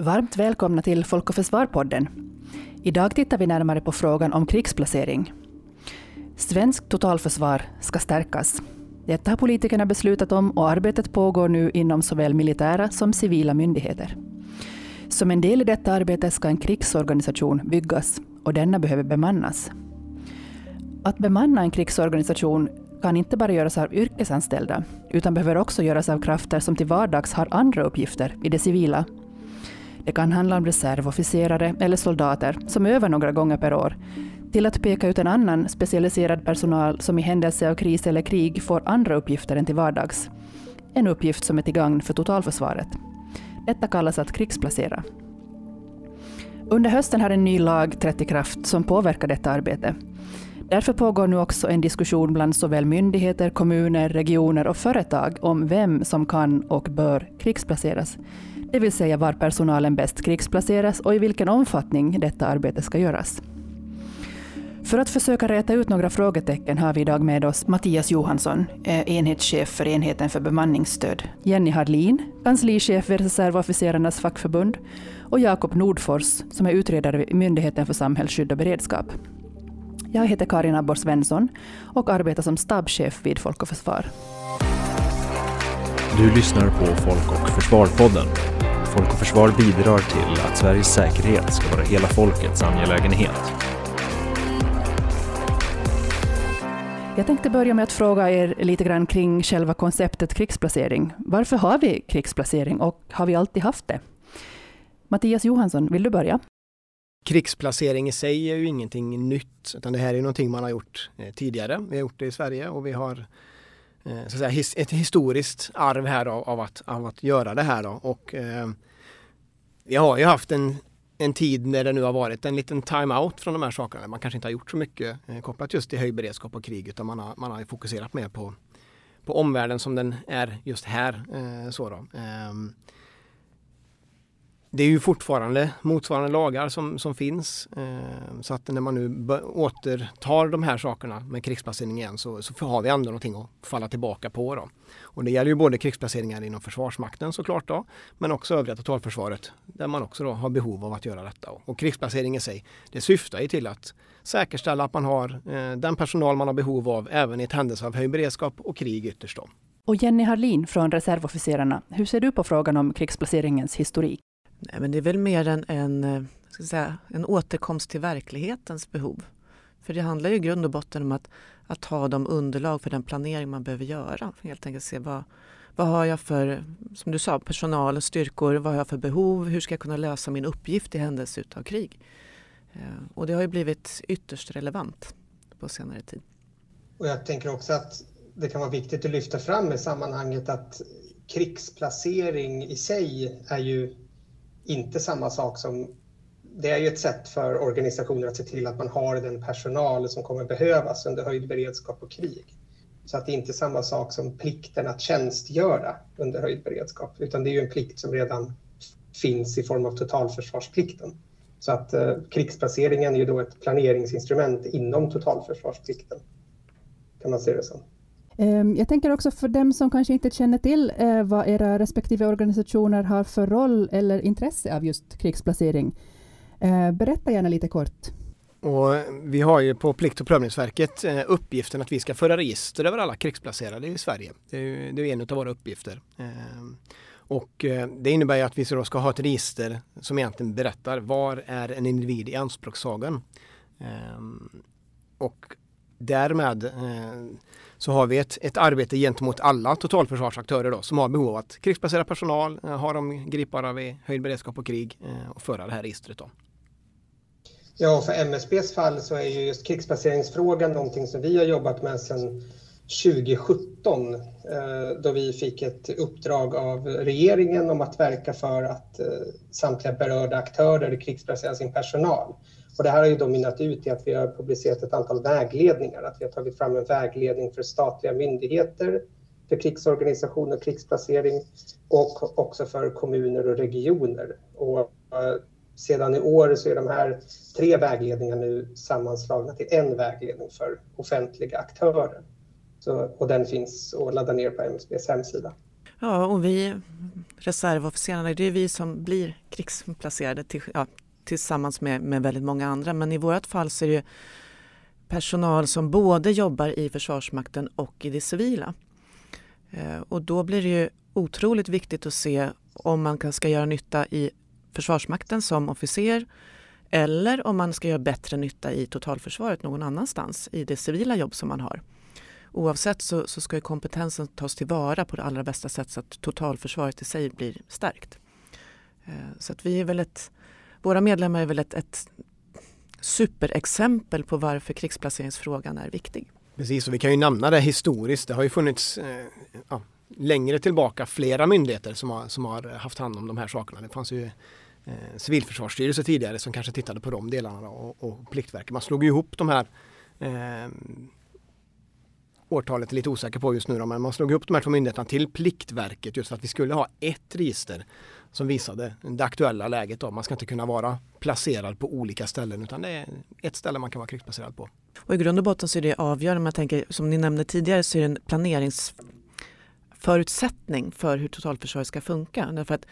Varmt välkomna till Folk och Försvar-podden. Idag tittar vi närmare på frågan om krigsplacering. Svenskt totalförsvar ska stärkas. Detta har politikerna beslutat om och arbetet pågår nu inom såväl militära som civila myndigheter. Som en del i detta arbete ska en krigsorganisation byggas och denna behöver bemannas. Att bemanna en krigsorganisation kan inte bara göras av yrkesanställda, utan behöver också göras av krafter som till vardags har andra uppgifter i det civila. Det kan handla om reservofficerare eller soldater som övar några gånger per år, till att peka ut en annan specialiserad personal som i händelse av kris eller krig får andra uppgifter än till vardags. En uppgift som är till gagn för totalförsvaret. Detta kallas att krigsplacera. Under hösten har en ny lag trätt i kraft som påverkar detta arbete. Därför pågår nu också en diskussion bland såväl myndigheter, kommuner, regioner och företag om vem som kan och bör krigsplaceras. Det vill säga var personalen bäst krigsplaceras och i vilken omfattning detta arbete ska göras. För att försöka räta ut några frågetecken har vi idag med oss Mattias Johansson, eh, enhetschef för enheten för bemanningsstöd, Jenny Harlin, kanslichef vid reservofficerarnas fackförbund och Jakob Nordfors, som är utredare vid Myndigheten för samhällsskydd och beredskap. Jag heter Karin Abborr-Svensson och arbetar som stabschef vid Folk och Försvar. Du lyssnar på Folk och Försvar-podden. Folk och Försvar bidrar till att Sveriges säkerhet ska vara hela folkets angelägenhet. Jag tänkte börja med att fråga er lite grann kring själva konceptet krigsplacering. Varför har vi krigsplacering och har vi alltid haft det? Mattias Johansson, vill du börja? Krigsplacering i sig är ju ingenting nytt utan det här är någonting man har gjort eh, tidigare. Vi har gjort det i Sverige och vi har Eh, så att säga, ett historiskt arv här av, av, att, av att göra det här. Då. Och, eh, vi har ju haft en, en tid när det nu har varit en liten time-out från de här sakerna. Man kanske inte har gjort så mycket eh, kopplat just till höjd beredskap och krig utan man har, man har fokuserat mer på, på omvärlden som den är just här. Eh, så då. Ehm, det är ju fortfarande motsvarande lagar som, som finns. Eh, så att när man nu återtar de här sakerna med krigsplacering igen så, så har vi ändå någonting att falla tillbaka på. Då. Och det gäller ju både krigsplaceringar inom Försvarsmakten såklart då, men också övriga totalförsvaret där man också då har behov av att göra detta. Och krigsplacering i sig, det syftar ju till att säkerställa att man har eh, den personal man har behov av även i ett händelse av höjd beredskap och krig ytterst. Då. Och Jenny Harlin från Reservofficerarna, hur ser du på frågan om krigsplaceringens historik? Nej, men det är väl mer en, en, eh, ska säga, en återkomst till verklighetens behov. För det handlar ju i grund och botten om att, att ha de underlag för den planering man behöver göra. Helt enkelt se vad, vad har jag för, som du sa, personal och styrkor, vad har jag för behov, hur ska jag kunna lösa min uppgift i händelse av krig? Eh, och det har ju blivit ytterst relevant på senare tid. Och jag tänker också att det kan vara viktigt att lyfta fram i sammanhanget att krigsplacering i sig är ju inte samma sak som... Det är ju ett sätt för organisationer att se till att man har den personal som kommer behövas under höjd beredskap och krig. Så att det inte samma sak som plikten att tjänstgöra under höjd beredskap, utan det är ju en plikt som redan finns i form av totalförsvarsplikten. Så att eh, krigsplaceringen är ju då ett planeringsinstrument inom totalförsvarsplikten, kan man se det som. Ehm, jag tänker också för dem som kanske inte känner till eh, vad era respektive organisationer har för roll eller intresse av just krigsplacering. Eh, berätta gärna lite kort. Och eh, vi har ju på Plikt och prövningsverket uppgiften att vi ska föra register över alla krigsplacerade i Sverige. Det är, en av våra uppgifter. Ehm, och det innebär ju att vi ska ha ett register som egentligen berättar var är en individ i anspråkstagen. Ehm, och därmed så har vi ett, ett arbete gentemot alla totalförsvarsaktörer då, som har behov av att krigsplacera personal, eh, ha dem gripbara vid höjd beredskap och krig eh, och föra det här registret. Då. Ja, för MSBs fall så är ju just krigsplaceringsfrågan någonting som vi har jobbat med sedan 2017 eh, då vi fick ett uppdrag av regeringen om att verka för att samtliga berörda aktörer krigsplacerar sin personal. Och det här har ju då mynnat ut i att vi har publicerat ett antal vägledningar, att vi har tagit fram en vägledning för statliga myndigheter för krigsorganisation och krigsplacering och också för kommuner och regioner. Och eh, sedan i år så är de här tre vägledningarna nu sammanslagna till en vägledning för offentliga aktörer. Så, och den finns att ladda ner på MSBs hemsida. Ja, och vi reservofficerarna, det är vi som blir krigsplacerade till, ja, tillsammans med, med väldigt många andra. Men i vårt fall så är det personal som både jobbar i Försvarsmakten och i det civila. Eh, och då blir det ju otroligt viktigt att se om man ska göra nytta i Försvarsmakten som officer eller om man ska göra bättre nytta i totalförsvaret någon annanstans i det civila jobb som man har. Oavsett så, så ska kompetensen tas tillvara på det allra bästa sätt så att totalförsvaret i sig blir stärkt. Eh, så att vi är väl ett, våra medlemmar är väl ett, ett superexempel på varför krigsplaceringsfrågan är viktig. Precis, och vi kan ju nämna det historiskt. Det har ju funnits eh, ja, längre tillbaka flera myndigheter som har, som har haft hand om de här sakerna. Det fanns ju eh, Civilförsvarsstyrelsen tidigare som kanske tittade på de delarna och, och Pliktverket. Man slog ihop de här eh, årtalet är lite osäker på just nu då, men man slog ihop de här två myndigheterna till Pliktverket just för att vi skulle ha ett register som visade det aktuella läget. Då. Man ska inte kunna vara placerad på olika ställen utan det är ett ställe man kan vara krigsplacerad på. Och I grund och botten så är det avgörande, man tänker, som ni nämnde tidigare, så är det en planeringsförutsättning för hur totalförsvaret ska funka. Därför att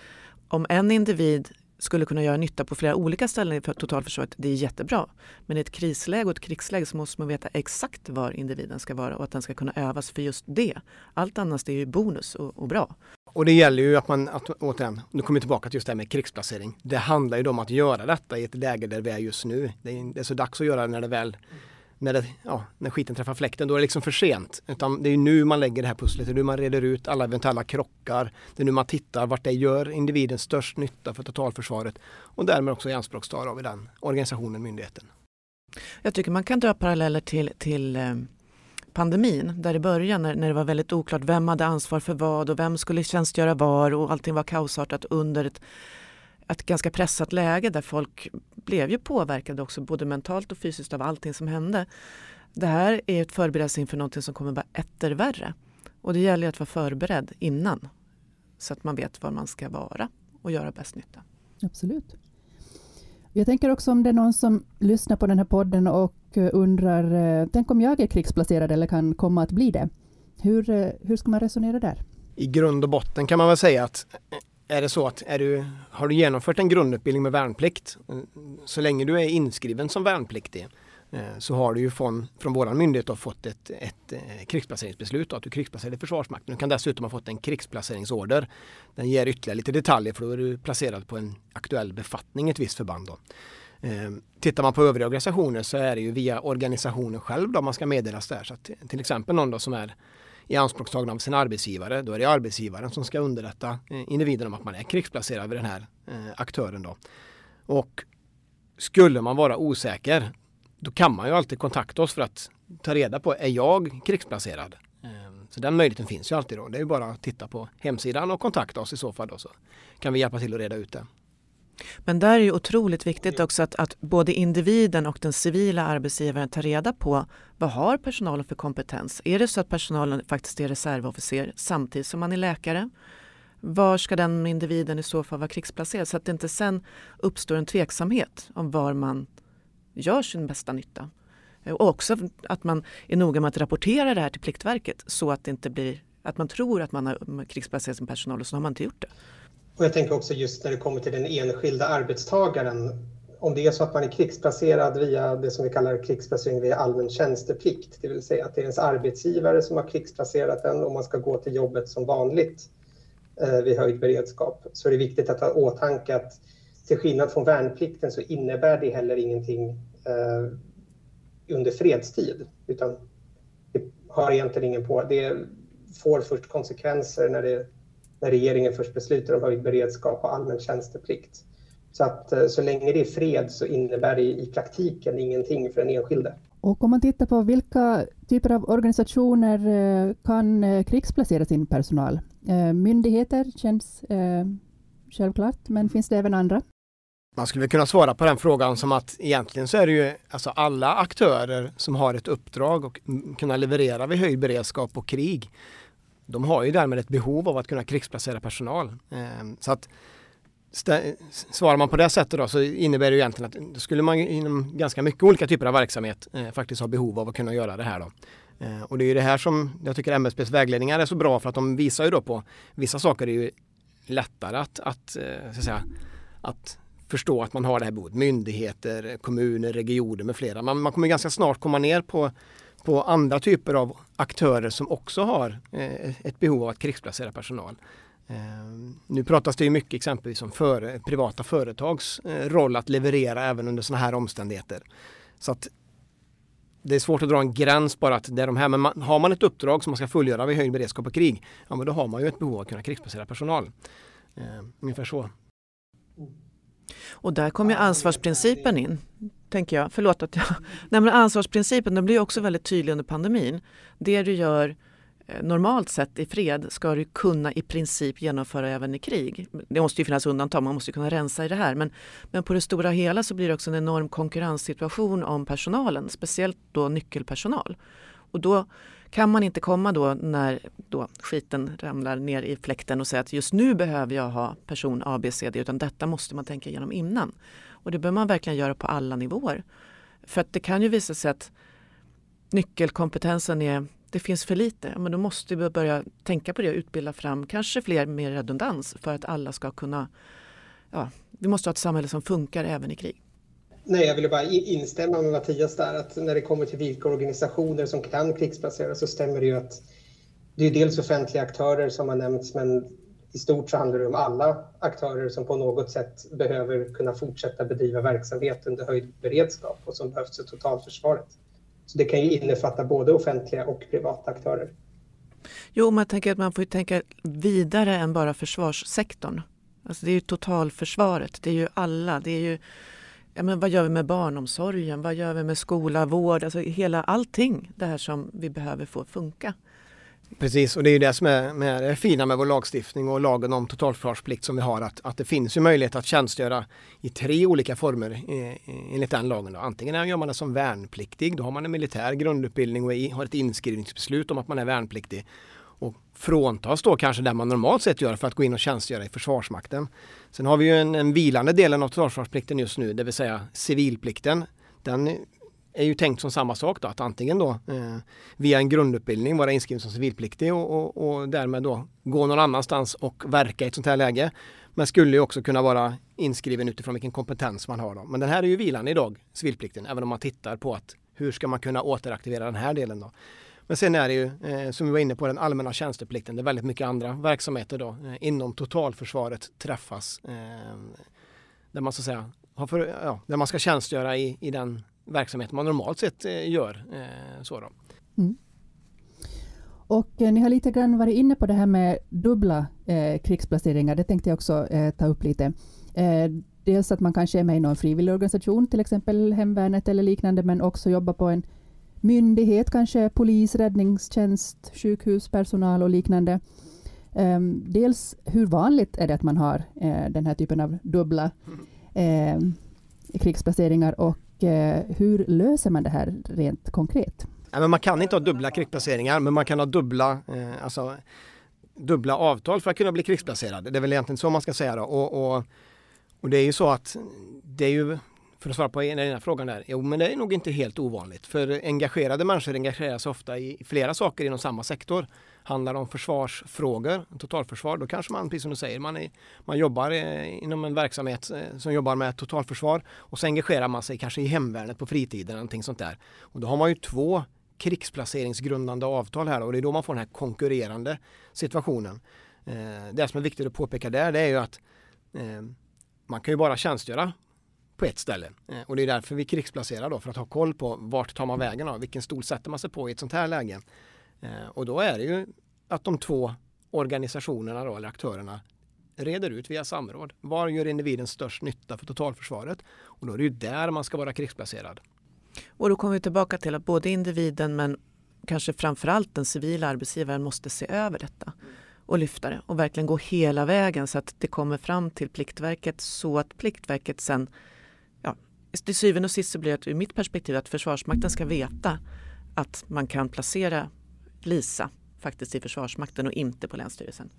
om en individ skulle kunna göra nytta på flera olika ställen i totalförsvaret, det är jättebra. Men i ett krisläge och ett krigsläge så måste man veta exakt var individen ska vara och att den ska kunna övas för just det. Allt annat är ju bonus och, och bra. Och det gäller ju att man, att, återigen, nu kommer vi tillbaka till just det här med krigsplacering. Det handlar ju om att göra detta i ett läge där vi är just nu. Det är, det är så dags att göra det när det väl när, det, ja, när skiten träffar fläkten, då är det liksom för sent. Utan det är nu man lägger det här pusslet, det är nu man reder ut alla eventuella krockar. Det är nu man tittar vart det gör individen störst nytta för totalförsvaret och därmed också ianspråkstar av i den organisationen, myndigheten. Jag tycker man kan dra paralleller till, till eh, pandemin där i början när, när det var väldigt oklart vem hade ansvar för vad och vem skulle tjänstgöra var och allting var kaosartat under ett, ett ganska pressat läge där folk blev ju påverkade också både mentalt och fysiskt av allting som hände. Det här är ett förberedelse inför någonting som kommer vara etter värre. Och det gäller att vara förberedd innan så att man vet var man ska vara och göra bäst nytta. Absolut. Jag tänker också om det är någon som lyssnar på den här podden och Eh, undrar, eh, tänk om jag är krigsplacerad eller kan komma att bli det. Hur, eh, hur ska man resonera där? I grund och botten kan man väl säga att är det så att är du, har du genomfört en grundutbildning med värnplikt, så länge du är inskriven som värnpliktig, så har du ju från, från vår myndighet fått ett, ett, ett krigsplaceringsbeslut att du krigsplacerar i Försvarsmakten. Du kan dessutom ha fått en krigsplaceringsorder. Den ger ytterligare lite detaljer för då är du placerad på en aktuell befattning i ett visst förband. Då. Eh, tittar man på övriga organisationer så är det ju via organisationen själv då man ska meddelas där. Så att till exempel någon då som är i anspråktagna av sin arbetsgivare, då är det arbetsgivaren som ska underrätta eh, individen om att man är krigsplacerad vid den här eh, aktören. Då. Och skulle man vara osäker, då kan man ju alltid kontakta oss för att ta reda på, är jag krigsplacerad? Ehm, så den möjligheten finns ju alltid då. Det är bara att titta på hemsidan och kontakta oss i så fall. Då, så kan vi hjälpa till att reda ut det. Men där är det otroligt viktigt också att, att, både individen och den civila arbetsgivaren tar reda på vad har personalen för kompetens? Är det så att personalen faktiskt är reservofficer samtidigt som man är läkare? Var ska den individen i så fall vara krigsplacerad? Så att det inte sen uppstår en tveksamhet om var man gör sin bästa nytta. Och också att man är noga med att rapportera det här till Pliktverket så att det inte blir att man tror att man har krigsplacerat sin personal och så har man inte gjort det. Och jag tänker också just när det kommer till den enskilda arbetstagaren. Om det är så att man är krigsplacerad via det som vi kallar krigsplacering via allmän tjänsteplikt, det vill säga att det är ens arbetsgivare som har krigsplacerat en och man ska gå till jobbet som vanligt eh, vid höjd beredskap, så är det viktigt att ha åtanke att till skillnad från värnplikten så innebär det heller ingenting eh, under fredstid, utan det har egentligen ingen på. Det får först konsekvenser när det när regeringen först beslutar om höjd beredskap och allmän tjänsteplikt. Så att eh, så länge det är fred så innebär det i praktiken ingenting för den enskilde. Och om man tittar på vilka typer av organisationer eh, kan eh, krigsplacera sin personal? Myndigheter känns självklart, men finns det även andra? Man skulle kunna svara på den frågan som att egentligen så är det ju alltså alla aktörer som har ett uppdrag och kunna leverera vid höjd beredskap och krig de har ju därmed ett behov av att kunna krigsplacera personal. Ehm, så att Svarar man på det sättet då så innebär det ju egentligen att då skulle man inom ganska mycket olika typer av verksamhet eh, faktiskt ha behov av att kunna göra det här då. Eh, och det är ju det här som jag tycker MSBs vägledningar är så bra för att de visar ju då på vissa saker är ju lättare att, att, eh, så att, säga, att förstå att man har det här behovet. Myndigheter, kommuner, regioner med flera. Man, man kommer ganska snart komma ner på, på andra typer av aktörer som också har eh, ett behov av att krigsplacera personal. Eh, nu pratas det ju mycket exempelvis om för, privata företags eh, roll att leverera även under sådana här omständigheter. Så att det är svårt att dra en gräns bara att det är de här, men man, har man ett uppdrag som man ska fullgöra vid höjd beredskap och krig, ja men då har man ju ett behov av att kunna krigsplacera personal. Eh, ungefär så. Och där kommer ju ansvarsprincipen in, tänker jag. Förlåt att jag... Nej, men ansvarsprincipen den blir också väldigt tydlig under pandemin. Det du gör eh, normalt sett i fred ska du kunna i princip genomföra även i krig. Det måste ju finnas undantag, man måste kunna rensa i det här. Men, men på det stora hela så blir det också en enorm konkurrenssituation om personalen, speciellt då nyckelpersonal. Och då kan man inte komma då när då skiten ramlar ner i fläkten och säga att just nu behöver jag ha person A, B, C, D utan detta måste man tänka igenom innan. Och det bör man verkligen göra på alla nivåer. För att det kan ju visa sig att nyckelkompetensen är det finns för lite, men då måste vi börja tänka på det och utbilda fram kanske fler med redundans för att alla ska kunna... Ja, vi måste ha ett samhälle som funkar även i krig. Nej, jag ville bara instämma med Mattias där att när det kommer till vilka organisationer som kan krigsplaceras så stämmer det ju att det är dels offentliga aktörer som har nämnts men i stort så handlar det om alla aktörer som på något sätt behöver kunna fortsätta bedriva verksamhet under höjd beredskap och som behövs i totalförsvaret. Så det kan ju innefatta både offentliga och privata aktörer. Jo, men tänker att man får tänka vidare än bara försvarssektorn. Alltså det är ju totalförsvaret, det är ju alla, det är ju ja, men vad gör vi med barnomsorgen, vad gör vi med skola, vård, alltså hela allting det här som vi behöver få funka. Precis, och det är ju det som är med det fina med vår lagstiftning och lagen om totalförsvarsplikt som vi har, att, att det finns ju möjlighet att tjänstgöra i tre olika former eh, eh, enligt den lagen. Då. Antingen gör man det som värnpliktig, då har man en militär grundutbildning och har ett inskrivningsbeslut om att man är värnpliktig och fråntas då kanske det man normalt sett gör för att gå in och tjänstgöra i Försvarsmakten. Sen har vi ju en, en vilande delen av totalförsvarsplikten just nu, det vill säga civilplikten. Den är ju tänkt som samma sak då, att antingen då eh, via en grundutbildning vara inskriven som civilpliktig och, och, och, därmed då gå någon annanstans och verka i ett sånt här läge. Men skulle ju också kunna vara inskriven utifrån vilken kompetens man har. Då. Men den här är ju vilande idag, civilplikten, även om man tittar på att hur ska man kunna återaktivera den här delen då. Men sen är det ju, eh, som vi var inne på, den allmänna tjänsteplikten. Det är väldigt mycket andra verksamheter då eh, inom totalförsvaret träffas. Eh, där man så att säga har för, ja, där man ska tjänstgöra i, i den verksamhet man normalt sett eh, gör. Eh, så då. Mm. Och eh, ni har lite grann varit inne på det här med dubbla eh, krigsplaceringar. Det tänkte jag också eh, ta upp lite. Dels att man kanske är med i någon frivillig organisation, till exempel Hemvärnet eller liknande, men också jobbar på en myndighet, kanske polis, räddningstjänst, sjukhuspersonal och liknande. Um, dels hur vanligt är det att man har den här typen av dubbla uh, krigsplaceringar och Eh, hur löser man det här rent konkret? Ja, men man kan inte ha dubbla krigsplaceringar men man kan ha dubbla, eh, alltså, dubbla avtal för att kunna bli krigsplacerad. Det är väl egentligen så man ska säga. Då. Och, och, och det är ju så att det är ju för att svara på den ena frågan där. Jo, men det är nog inte helt ovanligt. För engagerade människor engagerar sig ofta i flera saker inom samma sektor. Handlar det om försvarsfrågor, totalförsvar, då kanske man, precis som du säger, man, är, man jobbar eh, inom en verksamhet eh, som jobbar med totalförsvar och så engagerar man sig kanske i hemvärnet på fritiden eller någonting sånt där. Och då har man ju två krigsplaceringsgrundande avtal här och det är då man får den här konkurrerande situationen. Eh, det som är viktigt att påpeka där det är ju att man kan ju bara tjänstgöra på ett ställe. Och det är därför vi krigsplacerar då, för att ha koll på vart tar man vägen av, Vilken stol sätter man sig på i ett sånt här läge? Eh, och då är det ju att de två organisationerna då, eller aktörerna reder ut via samråd. Var gör individen störst nytta för totalförsvaret? Och då är det ju där man ska vara krigsplacerad. Och då kommer vi tillbaka till att både individen men kanske framförallt den civila arbetsgivaren måste se över detta och lyfta det och verkligen gå hela vägen så att det kommer fram till Pliktverket så att Pliktverket sen till syvende och sist så blir det ur mitt perspektiv att Försvarsmakten ska veta att man kan placera Lisa faktiskt i Försvarsmakten och inte på Länsstyrelsen.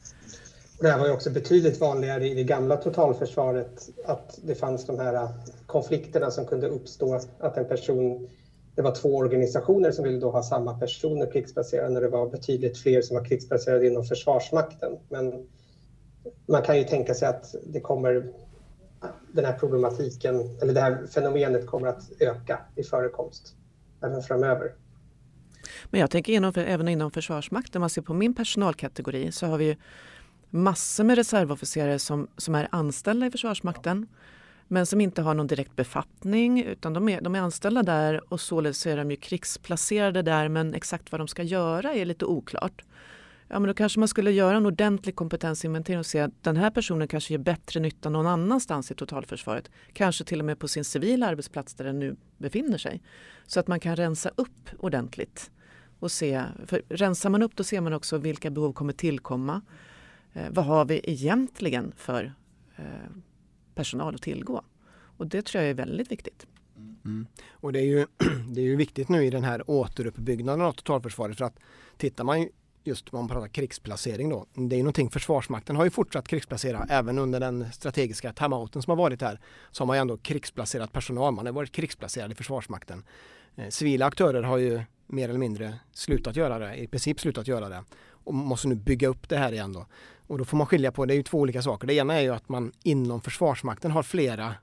Det här var ju också betydligt vanligare i det gamla totalförsvaret att det fanns de här konflikterna som kunde uppstå att en person det var två organisationer som ville då ha samma personer krigsplacerade när det var betydligt fler som var krigsplacerade inom Försvarsmakten. Men man kan ju tänka sig att det kommer, den här problematiken eller det här fenomenet kommer att öka i förekomst även framöver. Men jag tänker inom, även inom Försvarsmakten, om man ser på min personalkategori så har vi massor med reservofficerare som, som är anställda i Försvarsmakten men som inte har någon direkt befattning utan de är, de är anställda där och således är de ju krigsplacerade där men exakt vad de ska göra är lite oklart. Ja, men då kanske man skulle göra en ordentlig kompetensinventering och se att den här personen kanske gör bättre nytta någon annanstans i totalförsvaret. Kanske till och med på sin civila arbetsplats där den nu befinner sig. Så att man kan rensa upp ordentligt. Och se, för rensar man upp då ser man också vilka behov kommer tillkomma. Eh, vad har vi egentligen för eh, personal att tillgå? Och det tror jag är väldigt viktigt. Mm. Och det är, ju, det är ju viktigt nu i den här återuppbyggnaden av totalförsvaret för att tittar man just om man pratar krigsplacering då. Det är ju någonting Försvarsmakten har ju fortsatt krigsplacera även under den strategiska timeouten som har varit här. Så har man ju ändå krigsplacerat personal. Man har varit krigsplacerad i Försvarsmakten. Eh, civila aktörer har ju mer eller mindre slutat göra det, i princip slutat göra det och måste nu bygga upp det här igen då. Och då får man skilja på, det är ju två olika saker. Det ena är ju att man inom Försvarsmakten har flera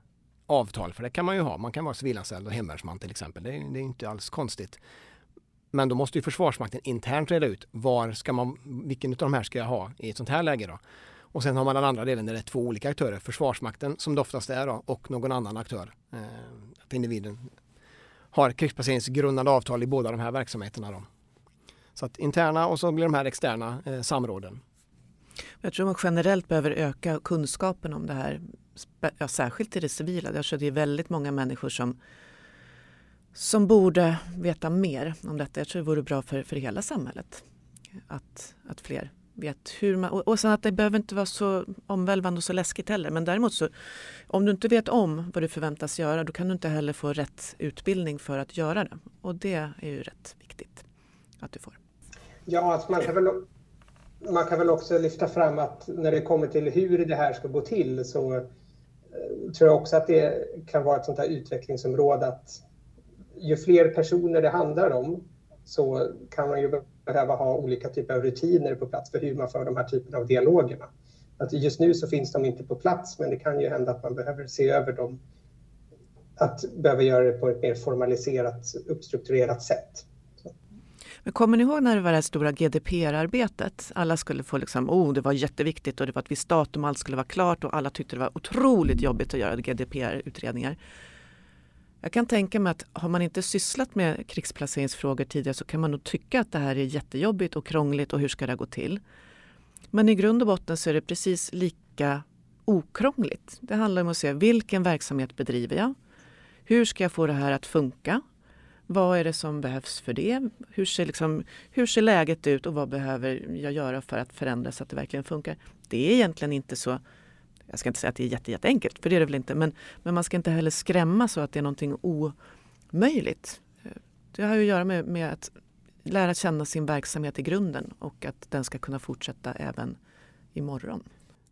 avtal, för det kan man ju ha. Man kan vara civilanställd och hemvärnsman till exempel. Det är, det är inte alls konstigt. Men då måste ju Försvarsmakten internt reda ut var ska man, vilken av de här ska jag ha i ett sånt här läge då. Och sen har man den andra delen där det är två olika aktörer. Försvarsmakten som det oftast är då, och någon annan aktör. Eh, att individen har krigsplaceringsgrundande avtal i båda de här verksamheterna. Då. Så att interna och så blir de här externa eh, samråden. Jag tror man generellt behöver öka kunskapen om det här, ja, särskilt i det civila. Jag tror det är väldigt många människor som, som borde veta mer om detta. Jag tror det vore bra för, för hela samhället att, att fler vet hur man... Och, och sen att det behöver inte vara så omvälvande och så läskigt heller. Men däremot så om du inte vet om vad du förväntas göra då kan du inte heller få rätt utbildning för att göra det. Och det är ju rätt viktigt att du får. Ja, alltså man, kan väl, man kan väl också lyfta fram att när det kommer till hur det här ska gå till så eh, tror jag också att det kan vara ett sånt här utvecklingsområde att ju fler personer det handlar om så kan man ju behöva ha olika typer av rutiner på plats för hur man för de här typerna av dialogerna. Att just nu så finns de inte på plats, men det kan ju hända att man behöver se över dem. Att behöva göra det på ett mer formaliserat, uppstrukturerat sätt. Men kommer ni ihåg när det var det här stora GDPR-arbetet? Alla skulle få liksom, oh det var jätteviktigt och det var ett visst datum, allt skulle vara klart och alla tyckte det var otroligt jobbigt att göra GDPR-utredningar. Jag kan tänka mig att har man inte sysslat med krigsplaceringsfrågor tidigare så kan man nog tycka att det här är jättejobbigt och krångligt och hur ska det gå till? Men i grund och botten så är det precis lika okrångligt. Det handlar om att se vilken verksamhet bedriver jag? Hur ska jag få det här att funka? Vad är det som behövs för det? Hur ser, liksom, hur ser läget ut och vad behöver jag göra för att förändra så att det verkligen funkar? Det är egentligen inte så jag ska inte säga att det är jätte, jätteenkelt, för det är det väl inte. Men, men man ska inte heller skrämma så att det är någonting omöjligt. Det har ju att göra med, med att lära känna sin verksamhet i grunden och att den ska kunna fortsätta även imorgon.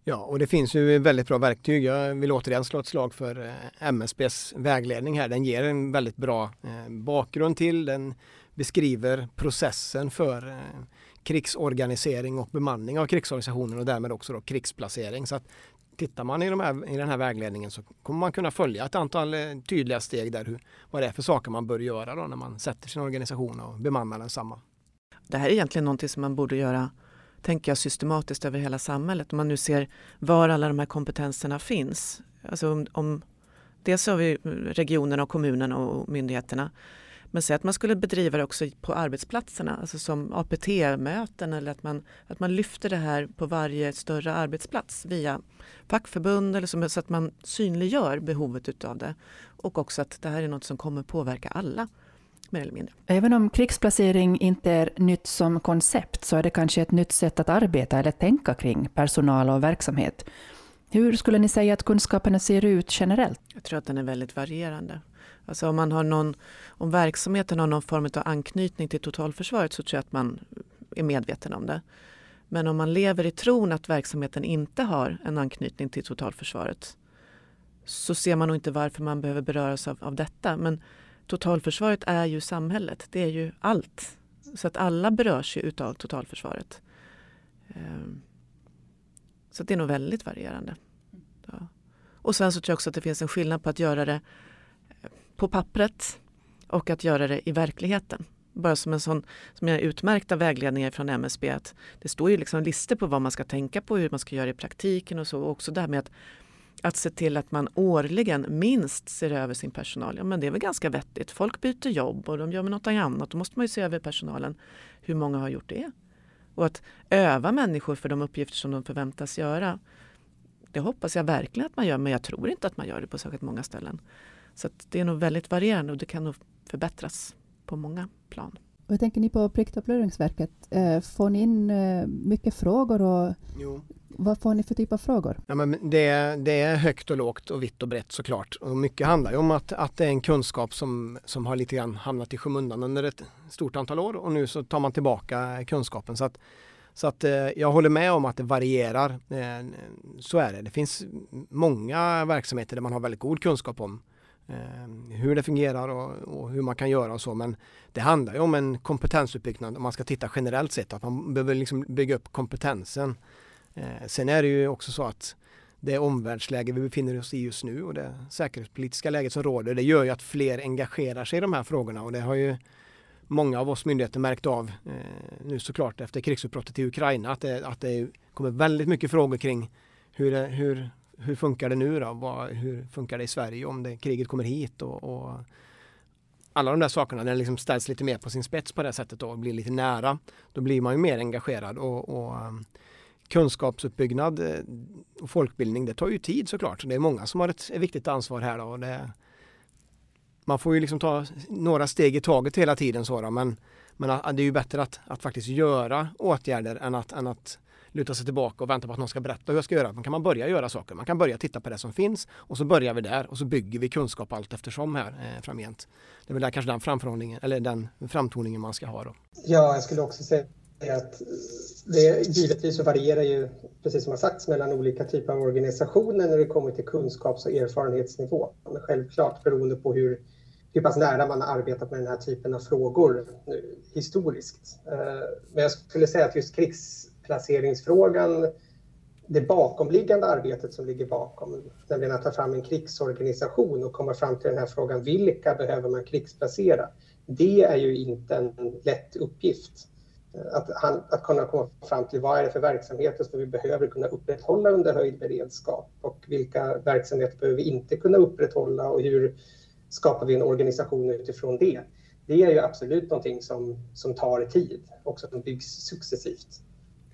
Ja, och det finns ju väldigt bra verktyg. Jag vill återigen slå ett slag för eh, MSBs vägledning här. Den ger en väldigt bra eh, bakgrund till, den beskriver processen för eh, krigsorganisering och bemanning av krigsorganisationen och därmed också då krigsplacering. Så att tittar man i, de här, i den här vägledningen så kommer man kunna följa ett antal eh, tydliga steg där hur, vad det är för saker man bör göra då när man sätter sin organisation och bemannar densamma. Det här är egentligen någonting som man borde göra tänker jag, systematiskt över hela samhället. Om man nu ser var alla de här kompetenserna finns. Alltså om, om, dels har vi regionerna och kommunerna och myndigheterna. Men säg att man skulle bedriva det också på arbetsplatserna, alltså som APT-möten eller att man, att man lyfter det här på varje större arbetsplats via fackförbund eller så, så att man synliggör behovet utav det. Och också att det här är något som kommer påverka alla. Mer eller mindre. Även om krigsplacering inte är nytt som koncept så är det kanske ett nytt sätt att arbeta eller tänka kring personal och verksamhet. Hur skulle ni säga att kunskaperna ser ut generellt? Jag tror att den är väldigt varierande. Alltså om, man har någon, om verksamheten har någon form av anknytning till totalförsvaret så tror jag att man är medveten om det. Men om man lever i tron att verksamheten inte har en anknytning till totalförsvaret så ser man nog inte varför man behöver beröras av, av detta. Men totalförsvaret är ju samhället, det är ju allt. Så att alla berörs ju utav totalförsvaret. Ehm, så det är nog väldigt varierande. Ja. Och sen så tror jag också att det finns en skillnad på att göra det på pappret och att göra det i verkligheten. Bara som en sån som jag utmärkta vägledningar från MSB att det står ju liksom listor på vad man ska tänka på, hur man ska göra i praktiken och så. Och också det här med att, att se till att man årligen minst ser över sin personal. Ja men det är väl ganska vettigt. Folk byter jobb och de gör med något annat. Då måste man ju se över personalen. Hur många har gjort det? Och att öva människor för de uppgifter som de förväntas göra. Det hoppas jag verkligen att man gör men jag tror inte att man gör det på särskilt många ställen. Så det är nog väldigt varierande och det kan nog förbättras på många plan. Och tänker ni på Pliktupplöringsverket? Eh, får ni in eh, mycket frågor och jo. vad får ni för typ av frågor? Ja, men det, det är högt och lågt och vitt och brett såklart. Och mycket handlar ju om att, att det är en kunskap som, som har lite grann hamnat i skymundan under ett stort antal år och nu så tar man tillbaka kunskapen. Så att, så att eh, jag håller med om att det varierar. Så är det. Det finns många verksamheter där man har väldigt god kunskap om Eh, hur det fungerar och, och, hur man kan göra och så men det handlar ju om en kompetensuppbyggnad om man ska titta generellt sett att man behöver liksom bygga upp kompetensen. Eh, sen är det ju också så att det omvärldsläge vi befinner oss i just nu och det säkerhetspolitiska läget som råder det gör ju att fler engagerar sig i de här frågorna och det har ju många av oss myndigheter märkt av eh, nu såklart efter krigsutbrottet i Ukraina att det, att det kommer väldigt mycket frågor kring hur, hur hur funkar det nu då? Vad, hur funkar det i Sverige om det, kriget kommer hit? Och, och alla de där sakerna, när det liksom ställs lite mer på sin spets på det sättet och blir lite nära, då blir man ju mer engagerad och, och um, kunskapsuppbyggnad eh, och folkbildning, det tar ju tid såklart. Det är många som har ett, ett viktigt ansvar här då, och det, man får ju liksom ta några steg i taget hela tiden så då, men, men det är ju bättre att, att faktiskt göra åtgärder än att, än att luta sig tillbaka och vänta på att någon ska berätta hur jag ska göra. Då kan man börja göra saker. Man kan börja titta på det som finns och så börjar vi där och så bygger vi kunskap allt eftersom här eh, framgent. Det är väl där kanske den framförhållningen eller den framtoningen man ska ha då. Ja, jag skulle också säga att det givetvis så varierar ju, precis som har sagts, mellan olika typer av organisationer när det kommer till kunskaps och erfarenhetsnivå. Men självklart beroende på hur, hur pass nära man har arbetat med den här typen av frågor nu, historiskt. Eh, men jag skulle säga att just krigs placeringsfrågan, det bakomliggande arbetet som ligger bakom, nämligen att ta fram en krigsorganisation och komma fram till den här frågan, vilka behöver man krigsplacera? Det är ju inte en lätt uppgift. Att, att kunna komma fram till vad är det för verksamheter som vi behöver kunna upprätthålla under höjd beredskap och vilka verksamheter behöver vi inte kunna upprätthålla och hur skapar vi en organisation utifrån det? Det är ju absolut någonting som, som tar tid och som byggs successivt.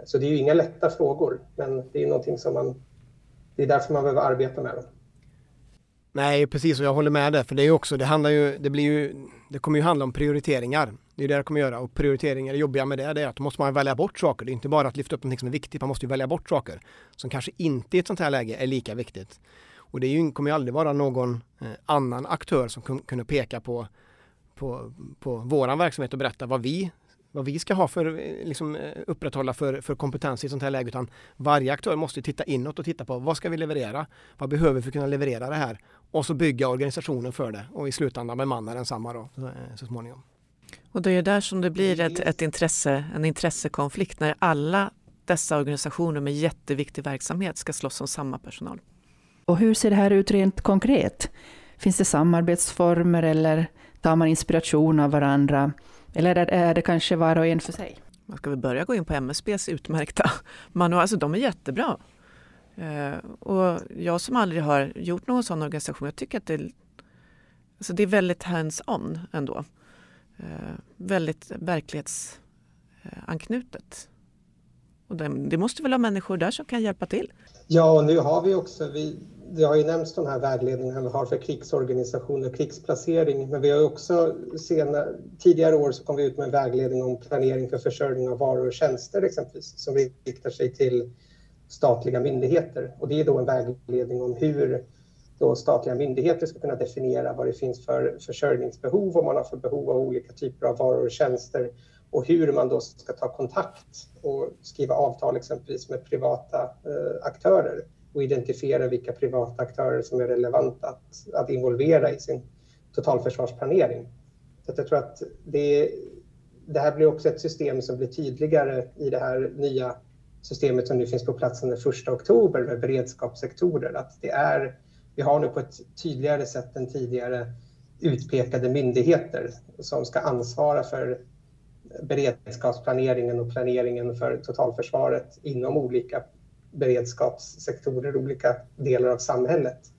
Så det är ju inga lätta frågor, men det är någonting som man... Det är därför man behöver arbeta med dem. Nej, precis och jag håller med där, för det är också, det handlar ju, det blir ju, det kommer ju handla om prioriteringar. Det är det det kommer göra och prioriteringar, det jobbiga med det, det är att då måste man välja bort saker. Det är inte bara att lyfta upp någonting som är viktigt, man måste ju välja bort saker som kanske inte i ett sånt här läge är lika viktigt. Och det är ju, kommer ju aldrig vara någon eh, annan aktör som kunde peka på, på, på våran verksamhet och berätta vad vi vad vi ska ha för, eh, liksom, eh, upprätthålla för, för kompetens i ett sånt här läge utan varje aktör måste titta inåt och titta på vad ska vi leverera? Vad behöver vi för att kunna leverera det här? Och så bygga organisationen för det och i slutändan bemanna densamma då, så, eh, så småningom. Och det är där som det blir ett, ett intresse, en intressekonflikt när alla dessa organisationer med jätteviktig verksamhet ska slåss om samma personal. Och hur ser det här ut rent konkret? Finns det samarbetsformer eller tar man inspiration av varandra? Eller är det kanske var och en för sig? Man ska väl börja gå in på MSBs utmärkta manual, alltså de är jättebra. Eh, och jag som aldrig har gjort någon sån organisation, jag tycker att det, alltså det är väldigt hands-on ändå. Eh, väldigt verklighetsanknutet. Och det, det måste väl ha människor där som kan hjälpa till? Ja, och nu har vi också, vi, det har ju nämnts de här vägledningarna vi har för krigsorganisation och krigsplacering, men vi har också sena, tidigare år så kom vi ut med en vägledning om planering för försörjning av varor och tjänster exempelvis, som riktar sig till statliga myndigheter. Och det är då en vägledning om hur då statliga myndigheter ska kunna definiera vad det finns för försörjningsbehov, vad man har för behov av olika typer av varor och tjänster och hur man då ska ta kontakt och skriva avtal exempelvis med privata eh, aktörer och identifiera vilka privata aktörer som är relevanta att, att involvera i sin totalförsvarsplanering. Så jag tror att det, det här blir också ett system som blir tydligare i det här nya systemet som nu finns på plats den 1 oktober med beredskapssektorer. Att det är, vi har nu på ett tydligare sätt än tidigare utpekade myndigheter som ska ansvara för beredskapsplaneringen och planeringen för totalförsvaret inom olika beredskapssektorer, olika delar av samhället.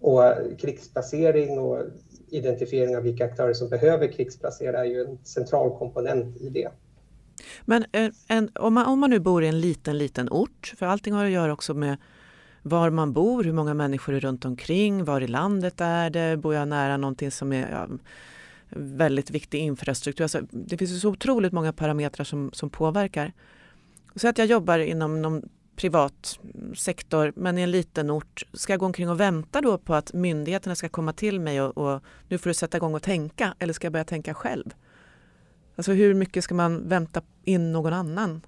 Och krigsplacering och identifiering av vilka aktörer som behöver krigsplacera är ju en central komponent i det. Men eh, en, om, man, om man nu bor i en liten, liten ort, för allting har att göra också med var man bor, hur många människor är runt omkring, var i landet är det, bor jag nära någonting som är ja, väldigt viktig infrastruktur. Alltså, det finns så otroligt många parametrar som, som påverkar. Så att jag jobbar inom någon privat sektor men i en liten ort. Ska jag gå omkring och vänta då på att myndigheterna ska komma till mig och, och nu får du sätta igång och tänka eller ska jag börja tänka själv? Alltså hur mycket ska man vänta in någon annan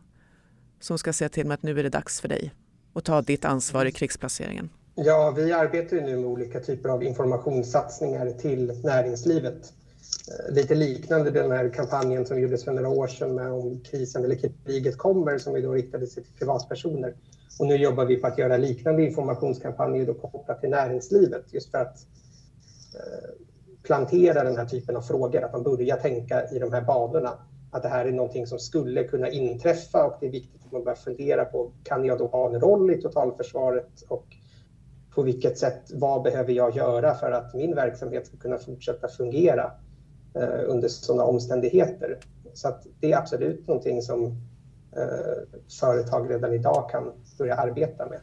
som ska säga till mig att nu är det dags för dig att ta ditt ansvar i krigsplaceringen? Ja, vi arbetar nu med olika typer av informationssatsningar till näringslivet. Eh, lite liknande den här kampanjen som gjordes för några år sedan med om krisen eller kriget kommer som vi då riktade sig till privatpersoner. Och nu jobbar vi på att göra liknande informationskampanjer då kopplat till näringslivet just för att eh, plantera den här typen av frågor, att man börjar tänka i de här banorna. Att det här är någonting som skulle kunna inträffa och det är viktigt att man börjar fundera på, kan jag då ha en roll i totalförsvaret och på vilket sätt, vad behöver jag göra för att min verksamhet ska kunna fortsätta fungera Eh, under sådana omständigheter? Så att det är absolut någonting som eh, företag redan idag kan börja arbeta med.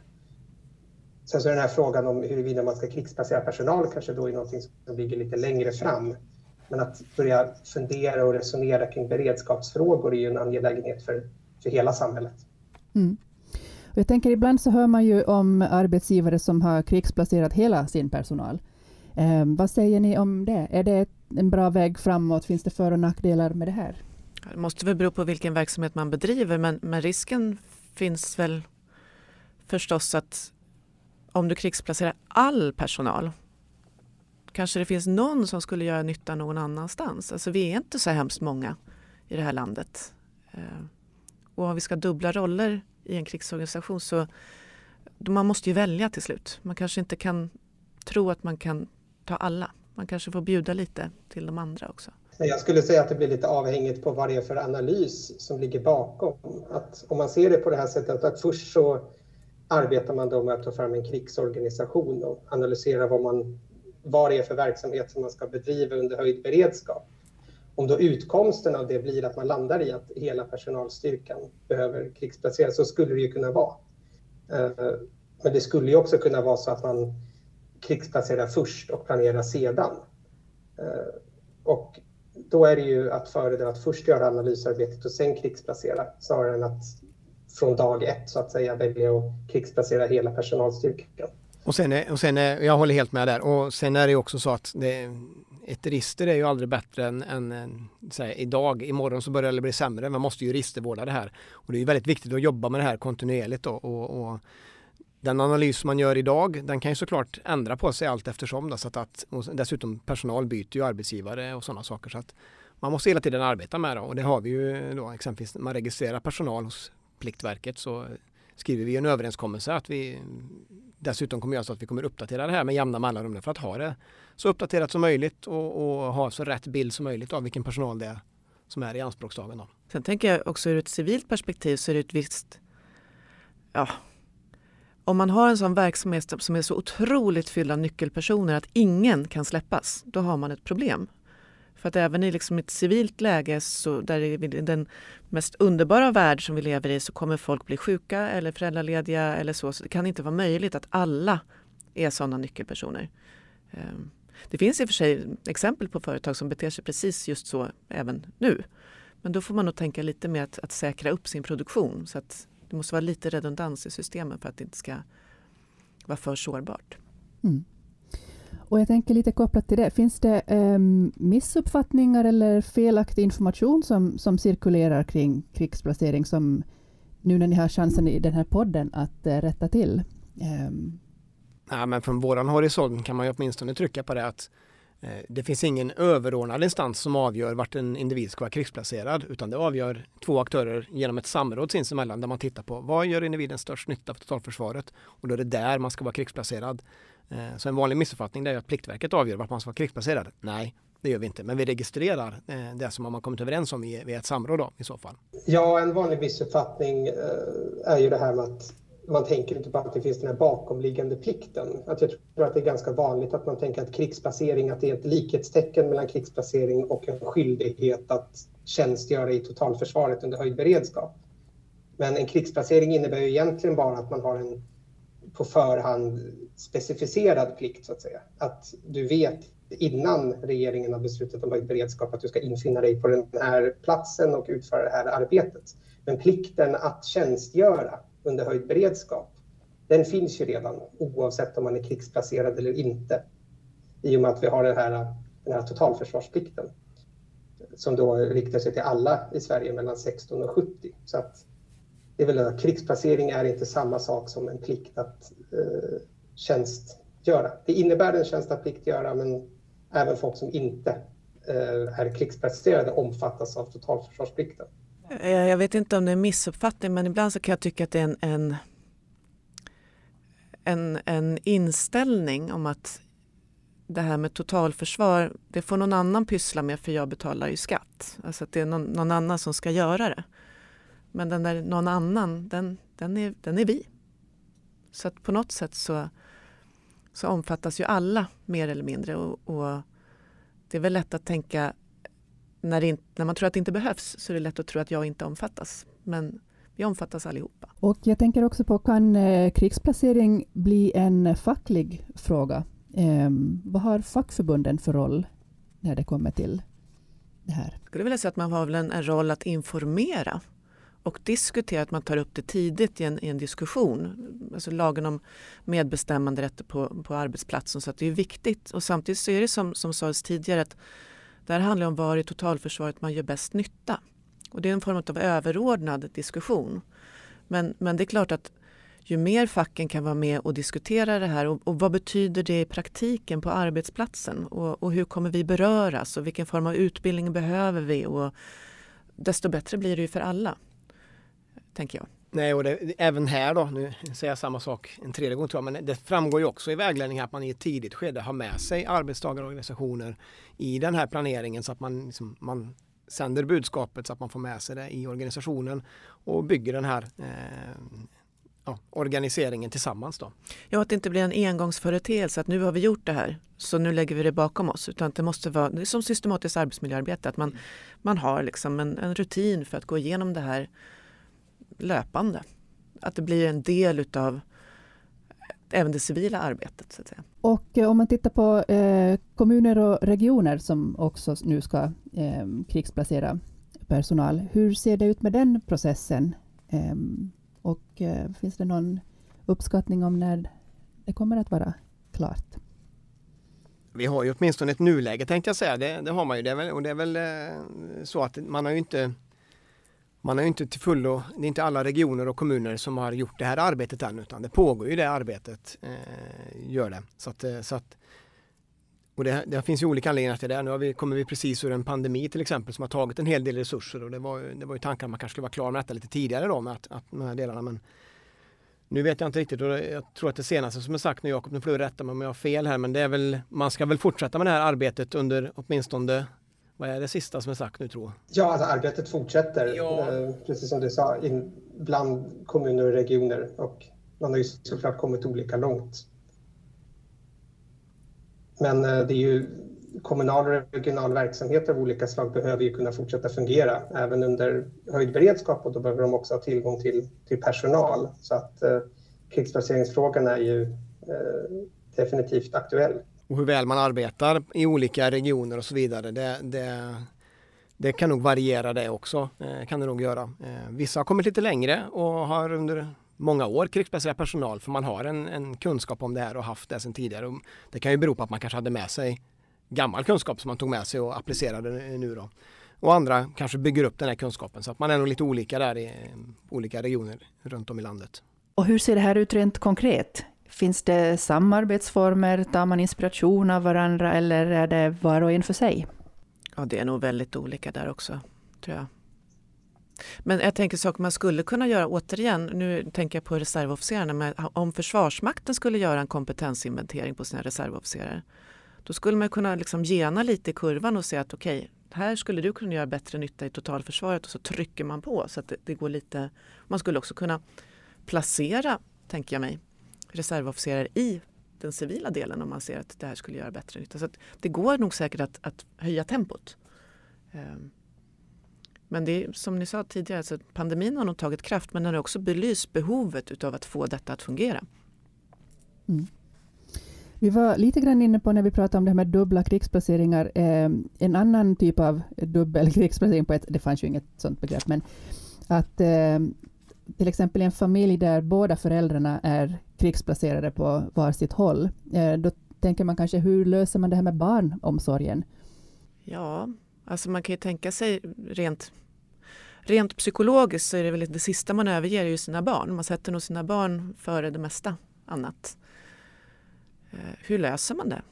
Sen så är den här frågan om huruvida man ska krigsplacera personal kanske då är någonting som ligger lite längre fram. Men att börja fundera och resonera kring beredskapsfrågor är ju en angelägenhet för, för hela samhället. Mm. Och jag tänker ibland så hör man ju om arbetsgivare som har krigsplacerat hela sin personal. Eh, vad säger ni om det? Är det en bra väg framåt? Finns det för och nackdelar med det här? Det måste väl bero på vilken verksamhet man bedriver men, men risken finns väl förstås att om du krigsplacerar all personal kanske det finns någon som skulle göra nytta någon annanstans. Alltså vi är inte så hemskt många i det här landet. Eh, och om vi ska dubbla roller i en krigsorganisation så man måste ju välja till slut. Man kanske inte kan tro att man kan ta alla. Man kanske får bjuda lite till de andra också. Jag skulle säga att det blir lite avhängigt på vad det är för analys som ligger bakom. Att om man ser det på det här sättet att först så arbetar man då med att ta fram en krigsorganisation och analysera vad, man, vad det är för verksamhet som man ska bedriva under höjd beredskap. Om då utkomsten av det blir att man landar i att hela personalstyrkan behöver krigsplaceras så skulle det ju kunna vara. Eh, men det skulle ju också kunna vara så att man krigsplacera först och planera sedan. Eh, och då är det ju att föredra att först göra analysarbetet och sen krigsplacera snarare än att från dag ett så att säga välja att krigsplacera hela personalstyrkan. Och sen, är, och sen är, jag håller helt med där. Och sen är det också så att det, ett register är ju aldrig bättre än, än här, idag. Imorgon så börjar det bli sämre. Man måste ju registervårda det här. Och det är väldigt viktigt att jobba med det här kontinuerligt. Då, och, och den analys man gör idag, den kan ju såklart ändra på sig allt eftersom. Då, så att, att, dessutom personal byter ju arbetsgivare och sådana saker. Så att man måste hela tiden arbeta med det och det har vi ju då exempelvis när man registrerar personal hos Pliktverket så skriver vi en överenskommelse att vi dessutom kommer göra så att vi kommer uppdatera det här med jämna mellanrum för att ha det så uppdaterat som möjligt och, och, ha så rätt bild som möjligt av vilken personal det är som är i anspråkstagen. Sen tänker jag också ur ett civilt perspektiv så är det ett visst ja, om man har en sån verksamhet som är så otroligt fylld av nyckelpersoner att ingen kan släppas, då har man ett problem. För att även i liksom ett civilt läge, så där i den mest underbara värld som vi lever i, så kommer folk bli sjuka eller föräldralediga eller så. Så det kan inte vara möjligt att alla är sådana nyckelpersoner. Ehm, det finns i och för sig exempel på företag som beter sig precis just så även nu. Men då får man nog tänka lite mer att, att säkra upp sin produktion. Så att det måste vara lite redundans i systemen för att det inte ska vara för sårbart. Mm. Och jag tänker lite kopplat till det, finns det um, missuppfattningar eller felaktig information som, som cirkulerar kring krigsplacering som nu när ni har chansen i den här podden att uh, rätta till? Um. Ja, men från våran horisont kan man ju åtminstone trycka på det att Eh, Eh, det finns ingen överordnad instans som avgör vart en individ ska vara krigsplacerad utan det avgör två aktörer genom ett samråd sinsemellan där man tittar på vad gör individen störst nytta för totalförsvaret och då är det där man ska vara krigsplacerad. Eh, så en vanlig missuppfattning är att Pliktverket avgör vart man ska vara krigsplacerad. Nej, det gör vi inte, men vi registrerar eh, det som man har kommit överens om i ett samråd då, i så fall. Ja, en vanlig missuppfattning är ju det här med att man tänker inte på att det finns den här bakomliggande plikten. Att jag tror att det är ganska vanligt att man tänker att krigsplacering, att det är ett likhetstecken mellan krigsplacering och en skyldighet att tjänstgöra i totalförsvaret under höjd beredskap. Men en krigsplacering innebär ju egentligen bara att man har en på förhand specificerad plikt så att säga. Att du vet innan regeringen har beslutat om höjd beredskap att du ska infinna dig på den här platsen och utföra det här arbetet. Men plikten att tjänstgöra under höjd beredskap, den finns ju redan oavsett om man är krigsplacerad eller inte. I och med att vi har den här, den här totalförsvarsplikten som då riktar sig till alla i Sverige mellan 16 och 70. Så att det är väl att krigsplacering är inte samma sak som en plikt att eh, tjänstgöra. Det innebär en tjänst att pliktgöra men även folk som inte eh, är krigsplacerade omfattas av totalförsvarsplikten. Eh, jag vet inte om det är en missuppfattning men ibland så kan jag tycka att det är en, en, en, en inställning om att det här med totalförsvar, det får någon annan pyssla med för jag betalar ju skatt. Alltså att det är någon, någon annan som ska göra det. Men den där någon annan, den, den, är, den är vi. Så att på något sätt så, så omfattas ju alla mer eller mindre. Och, och det är väl lätt att tänka när, det, när man tror att det inte behövs så är det lätt att tro att jag inte omfattas. Men vi omfattas allihopa. Och jag tänker också på, kan eh, krigsplacering bli en facklig fråga? Eh, vad har fackförbunden för roll när det kommer till det här? Jag skulle vilja säga att man har väl en, en roll att informera och diskutera, att man tar upp det tidigt i en, i en diskussion. Alltså lagen om medbestämmanderätt på, på arbetsplatsen. Så att det är viktigt. Och samtidigt så är det som, som sades tidigare att det här handlar om var i totalförsvaret man gör bäst nytta. Och det är en form av överordnad diskussion. Men, men det är klart att ju mer facken kan vara med och diskutera det här och, och vad betyder det i praktiken på arbetsplatsen och, och, hur kommer vi beröras och vilken form av utbildning behöver vi och desto bättre blir det ju för alla, tänker jag. Nej, och det, även här då, nu säger jag samma sak en tredje gång tror jag, men det framgår ju också i vägledningen att man i ett tidigt skede har med sig arbetstagarorganisationer i den här planeringen så att man, liksom, man sänder budskapet så att man får med sig det i organisationen och bygger den här eh, ja, organiseringen tillsammans. Då. Ja, att det inte blir en engångsföreteelse att nu har vi gjort det här så nu lägger vi det bakom oss. Utan det måste vara det som systematiskt arbetsmiljöarbete, att man, man har liksom en, en rutin för att gå igenom det här löpande. Att det blir en del utav även det civila arbetet. Så att säga. Och eh, om man tittar på eh, kommuner och regioner som också nu ska eh, krigsplacera personal. Hur ser det ut med den processen? Eh, och finns det någon uppskattning om när det kommer att vara klart? Vi har ju åtminstone ett nuläge tänkte jag säga. Det, det har man ju. Det är väl, och det är väl så att man har ju inte man har inte till fullo, det är inte alla regioner och kommuner som har gjort det här arbetet än utan det pågår ju det arbetet. Eh, gör det. Så att, eh, så att, och det, det, finns ju olika anledningar till det. Nu har vi, kommer vi precis ur en pandemi till exempel som har tagit en hel del resurser och det var, det var ju tanken att man kanske skulle vara klar med detta lite tidigare då med att, att de här delarna. Men nu vet jag inte riktigt och jag tror att det senaste som är sagt nu Jakob, nu får du rätta mig om jag har fel här men det är väl man ska väl fortsätta med det här arbetet under åtminstone vad är det sista som är sagt nu tror? Ja, alltså arbetet fortsätter, ja. Eh, precis som du sa, in, bland kommuner och regioner. Och man har ju såklart kommit olika långt. Men eh, det är ju kommunal och regional verksamhet av olika slag behöver ju kunna fortsätta fungera även under höjd beredskap och då behöver de också ha tillgång till, till personal. Så att eh, krigsplaceringsfrågan är ju eh, definitivt aktuell och hur väl man arbetar i olika regioner och så vidare. Det, det, det kan nog variera det också, eh, kan det nog göra. Eh, vissa har kommit lite längre och har under många år krigsplacerad personal för man har en, en, kunskap om det här och haft det sedan tidigare. Och det kan ju bero på att man kanske hade med sig gammal kunskap som man tog med sig och applicerade nu då. Och andra kanske bygger upp den här kunskapen så att man är nog lite olika där i olika regioner runt om i landet. Och hur ser det här ut rent konkret? Finns det samarbetsformer? Tar man inspiration av varandra eller är det var och en för sig? Ja, det är nog väldigt olika där också, tror jag. Men jag tänker saker man skulle kunna göra, återigen, nu tänker jag på reservofficerarna, men om Försvarsmakten skulle göra en kompetensinventering på sina reservofficerare, då skulle man kunna liksom gena lite i kurvan och säga att okej, okay, här skulle du kunna göra bättre nytta i totalförsvaret och så trycker man på så att det, det går lite. Man skulle också kunna placera, tänker jag mig, reservofficerare i den civila delen om man ser att det här skulle göra bättre nytta. Så det går nog säkert att, att höja tempot. Ehm, men det är som ni sa tidigare, alltså pandemin har nog tagit kraft men den har också belyst behovet av att få detta att fungera. Mm. Vi var lite grann inne på när vi pratade om det här med dubbla krigsplaceringar, eh, en annan typ av dubbel krigsplacering, på ett, det fanns ju inget sådant begrepp, men att eh, till exempel i en familj där båda föräldrarna är krigsplacerade på var sitt håll, eh, då tänker man kanske hur löser man det här med barnomsorgen? Ja, Alltså man kan ju tänka sig rent, rent psykologiskt så är det väl det sista man överger ju sina barn. Man sätter nog sina barn före det mesta annat. Eh, hur löser man det?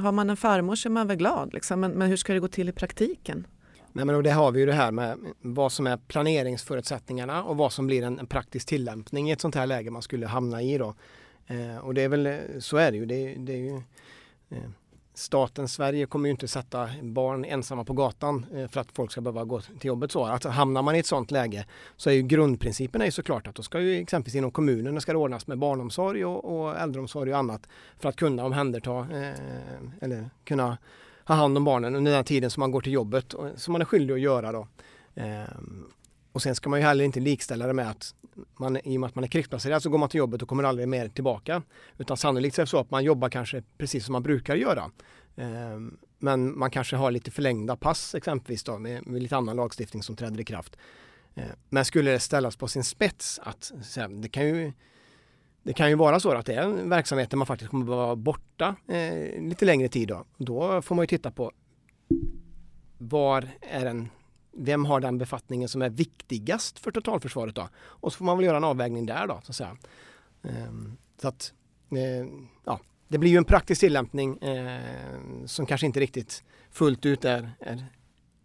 Har man en farmor så är man väl glad, liksom. men, men hur ska det gå till i praktiken? Nej, men det har vi ju det här med vad som är planeringsförutsättningarna och vad som blir en, en praktisk tillämpning i ett sånt här läge man skulle hamna i. Då. Eh, och det är väl, eh, så är det ju. Det, det är ju eh, staten Sverige kommer ju inte sätta barn ensamma på gatan eh, för att folk ska behöva gå till jobbet så. Alltså, hamnar man i ett sånt läge så är ju grundprincipen är ju såklart att då ska ju exempelvis inom kommunen ska det ordnas med barnomsorg och, och äldreomsorg och annat för att kunna omhänderta eh, eller kunna ha hand om barnen under den tiden som man går till jobbet och, som man är skyldig att göra då. Eh, och sen ska man ju heller inte likställa det med att man, i och med att man är krigsplacerad så går man till jobbet och kommer aldrig mer tillbaka. Utan sannolikt är det så att man jobbar kanske precis som man brukar göra. Eh, men man kanske har lite förlängda pass exempelvis då med, med lite annan lagstiftning som träder i kraft. Eh, men skulle det ställas på sin spets att det kan ju det kan ju vara så att det är en verksamhet där man faktiskt kommer att vara borta eh, lite längre tid. Då. då får man ju titta på var är den vem har den befattningen som är viktigast för totalförsvaret då? Och så får man väl göra en avvägning där då så att säga. Eh, så att, eh, ja, det blir ju en praktisk tillämpning eh, som kanske inte riktigt fullt ut är, är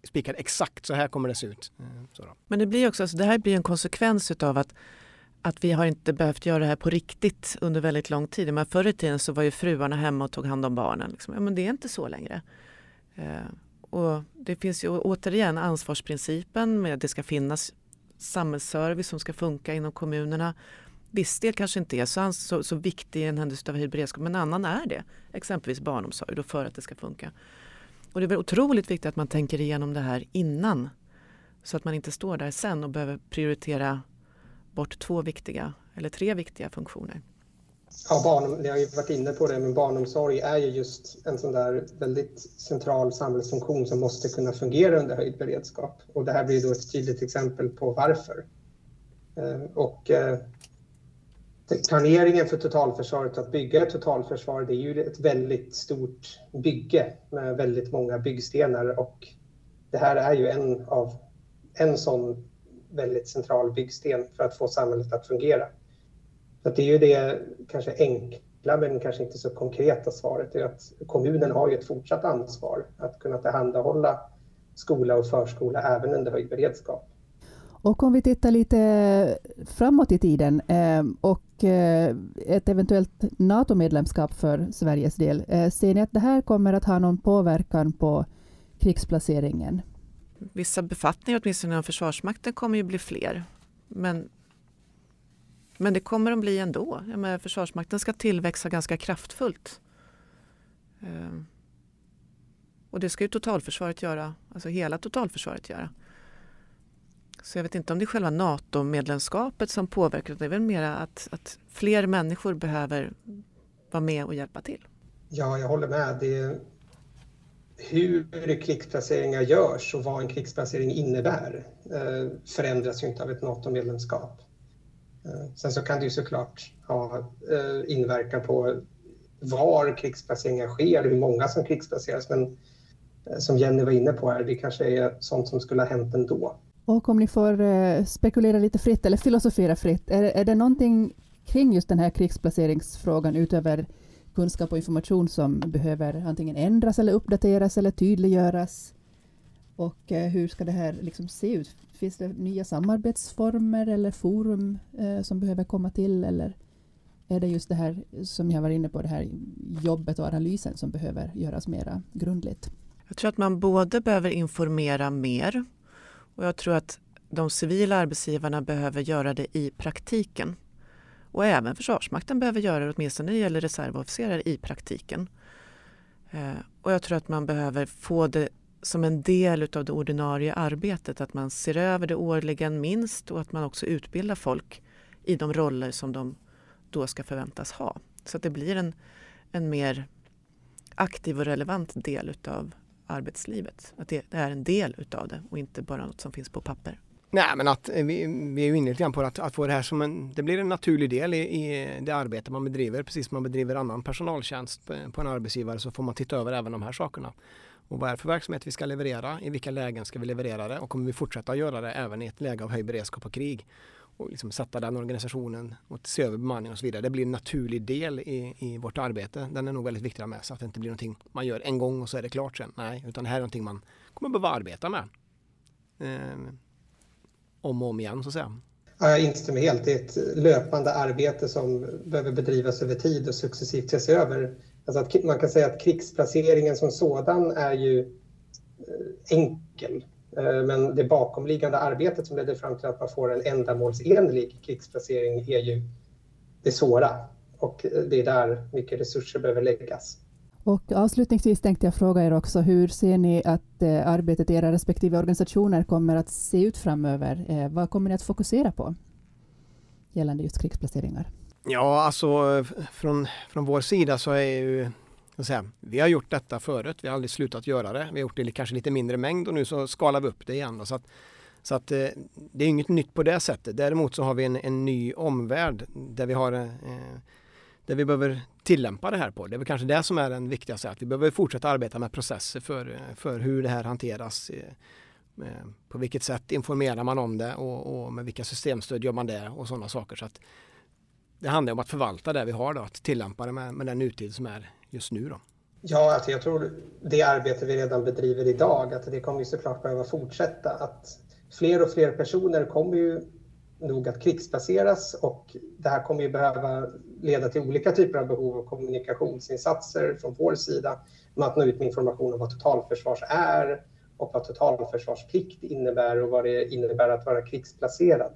spikad exakt så här kommer det se ut. Eh, Men det blir också, alltså det här blir en konsekvens utav att att vi har inte behövt göra det här på riktigt under väldigt lång tid. Men förr i tiden så var ju fruarna hemma och tog hand om barnen. Liksom. Ja, men det är inte så längre. Eh, och det finns ju återigen ansvarsprincipen med att det ska finnas samhällsservice som ska funka inom kommunerna. Viss del kanske inte är så, så, så viktig i en händelse av höjd beredskap men en annan är det. Exempelvis barnomsorg då för att det ska funka. Och det är väl otroligt viktigt att man tänker igenom det här innan. Så att man inte står där sen och behöver prioritera bort två viktiga eller tre viktiga funktioner. Ja, barn, ni har ju varit inne på det, men barnomsorg är ju just en sån där väldigt central samhällsfunktion som måste kunna fungera under höjd beredskap. Och det här blir då ett tydligt exempel på varför. Eh, och eh, planeringen för totalförsvaret, att bygga ett totalförsvar, det är ju ett väldigt stort bygge med väldigt många byggstenar och det här är ju en av en sån väldigt central byggsten för att få samhället att fungera. Så det är ju det kanske enkla men kanske inte så konkreta svaret är att kommunen har ju ett fortsatt ansvar att kunna tillhandahålla skola och förskola även under höjd beredskap. Och om vi tittar lite framåt i tiden eh, och eh, ett eventuellt NATO-medlemskap för Sveriges del. Eh, ser ni att det här kommer att ha någon påverkan på krigsplaceringen? Vissa befattningar, åtminstone inom Försvarsmakten, kommer ju bli fler. Men men det kommer de bli ändå. Jag menar, Försvarsmakten ska tillväxa ganska kraftfullt. Ehm. Och det ska ju totalförsvaret göra, alltså hela totalförsvaret göra. Så jag vet inte om det är själva NATO-medlemskapet som påverkar. Det är väl mer att, att fler människor behöver vara med och hjälpa till. Ja, jag håller med. Det hur krigsplaceringar görs och vad en krigsplacering innebär eh, förändras ju inte av ett NATO-medlemskap. Eh, sen så kan det ju såklart ha eh, inverkan på var krigsplaceringar sker, hur många som krigsplaceras. Men som Jenny var inne på här, det kanske är sånt som skulle ha hänt ändå. Och om ni får spekulera lite fritt eller filosofera fritt, är, är det någonting kring just den här krigsplaceringsfrågan utöver kunskap och information som behöver antingen ändras eller uppdateras eller tydliggöras? Och eh, hur ska det här liksom se ut? Finns det nya samarbetsformer eller forum eh, som behöver komma till? Eller är det just det här som jag var inne på, det här jobbet och analysen som behöver göras mera grundligt? Jag tror att man både behöver informera mer och jag tror att de civila arbetsgivarna behöver göra det i praktiken. Och även Försvarsmakten behöver göra det, åtminstone när det gäller reservofficerare, i praktiken. Eh, och jag tror att man behöver få det som en del av det ordinarie arbetet, att man ser över det årligen minst och att man också utbildar folk i de roller som de då ska förväntas ha. Så att det blir en, en mer aktiv och relevant del utav arbetslivet. Att det, det är en del utav det och inte bara något som finns på papper. Nej men att eh, vi, vi är ju inne lite grann på att, att få det här som en, det blir en naturlig del i, i det arbete man bedriver. Precis som man bedriver annan personaltjänst på, på en arbetsgivare så får man titta över även de här sakerna. Och vad är det för verksamhet vi ska leverera? I vilka lägen ska vi leverera det? Och kommer vi fortsätta göra det även i ett läge av höjd beredskap och krig? Och liksom sätta den organisationen och se över bemanning och så vidare. Det blir en naturlig del i, i vårt arbete. Den är nog väldigt viktig att ha med sig. att det inte blir någonting man gör en gång och så är det klart sen. Nej, utan det här är någonting man kommer behöva arbeta med. Eh, om och om igen så att säga. Jag instämmer helt. Det är ett löpande arbete som behöver bedrivas över tid och successivt ses över. Alltså att man kan säga att krigsplaceringen som sådan är ju eh, enkel. Eh, men det bakomliggande arbetet som leder fram till att man får en ändamålsenlig krigsplacering är ju det svåra. Och eh, det är där mycket resurser behöver läggas. Och avslutningsvis tänkte jag fråga er också, hur ser ni att eh, arbetet i era respektive organisationer kommer att se ut framöver? Eh, vad kommer ni att fokusera på gällande just krigsplaceringar? Ja, alltså från, från vår sida så är ju säga, vi har gjort detta förut, vi har aldrig slutat göra det. Vi har gjort det i kanske lite mindre mängd och nu så skalar vi upp det igen. Så att, så att eh, det är inget nytt på det sättet. Däremot så har vi en, en ny omvärld där vi har eh, där vi behöver tillämpa det här på. Det är väl kanske det som är den viktigaste, att vi behöver fortsätta arbeta med processer för, för hur det här hanteras. Eh, på vilket sätt informerar man om det och, och med vilka systemstöd gör man det och sådana saker. Så att det handlar om att förvalta det vi har då, att tillämpa det med, med den nutid som är just nu. Då. Ja, alltså jag tror det arbete vi redan bedriver idag, att det kommer ju såklart behöva fortsätta. Att fler och fler personer kommer ju nog att krigsplaceras och det här kommer ju behöva leda till olika typer av behov av kommunikationsinsatser från vår sida med att nå ut med information om vad totalförsvars är och vad totalförsvarsplikt innebär och vad det innebär att vara krigsplacerad.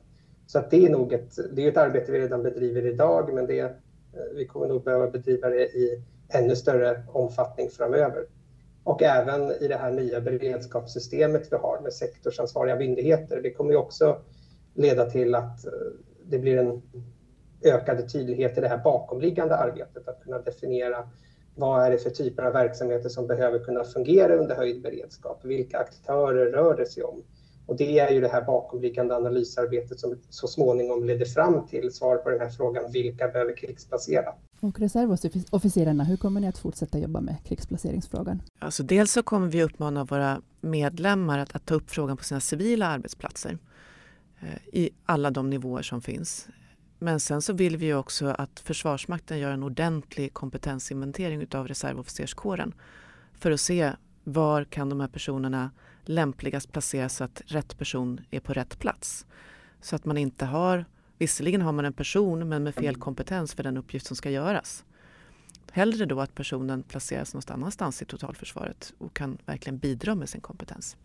Så att det är nog ett, det är ett arbete vi redan bedriver idag, men det, eh, vi kommer nog behöva bedriva det i ännu större omfattning framöver. Och även i det här nya beredskapssystemet vi har med sektorsansvariga myndigheter. Det kommer ju också leda till att eh, det blir en ökad tydlighet i det här bakomliggande arbetet, att kunna definiera vad är det för typer av verksamheter som behöver kunna fungera under höjd beredskap? Vilka aktörer rör det sig om? Och det är ju det här bakomliggande analysarbetet som så småningom leder fram till svar på den här frågan, vilka behöver krigsplacera? Och reservofficerarna, hur kommer ni att fortsätta jobba med krigsplaceringsfrågan? Alltså dels så kommer vi uppmana våra medlemmar att, att ta upp frågan på sina civila arbetsplatser eh, i alla de nivåer som finns. Men sen så vill vi också att Försvarsmakten gör en ordentlig kompetensinventering utav reservofficerskåren för att se var kan de här personerna lämpligast placeras så att rätt person är på rätt plats. Så att man inte har, visserligen har man en person men med fel kompetens för den uppgift som ska göras. Hellre då att personen placeras någon annanstans i totalförsvaret och kan verkligen bidra med sin kompetens.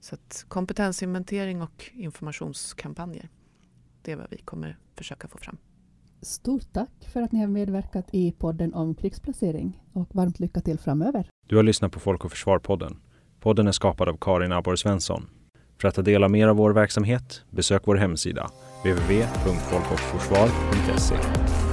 Så att kompetensinventering och informationskampanjer, det är vad vi kommer försöka få fram. Stort tack för att ni har medverkat i podden om krigsplacering och varmt lycka till framöver. Du har lyssnat på Folk och Försvar-podden. Podden är skapad av Karin Abborg Svensson. För att ta del av mer av vår verksamhet, besök vår hemsida www.folkochforsvar.se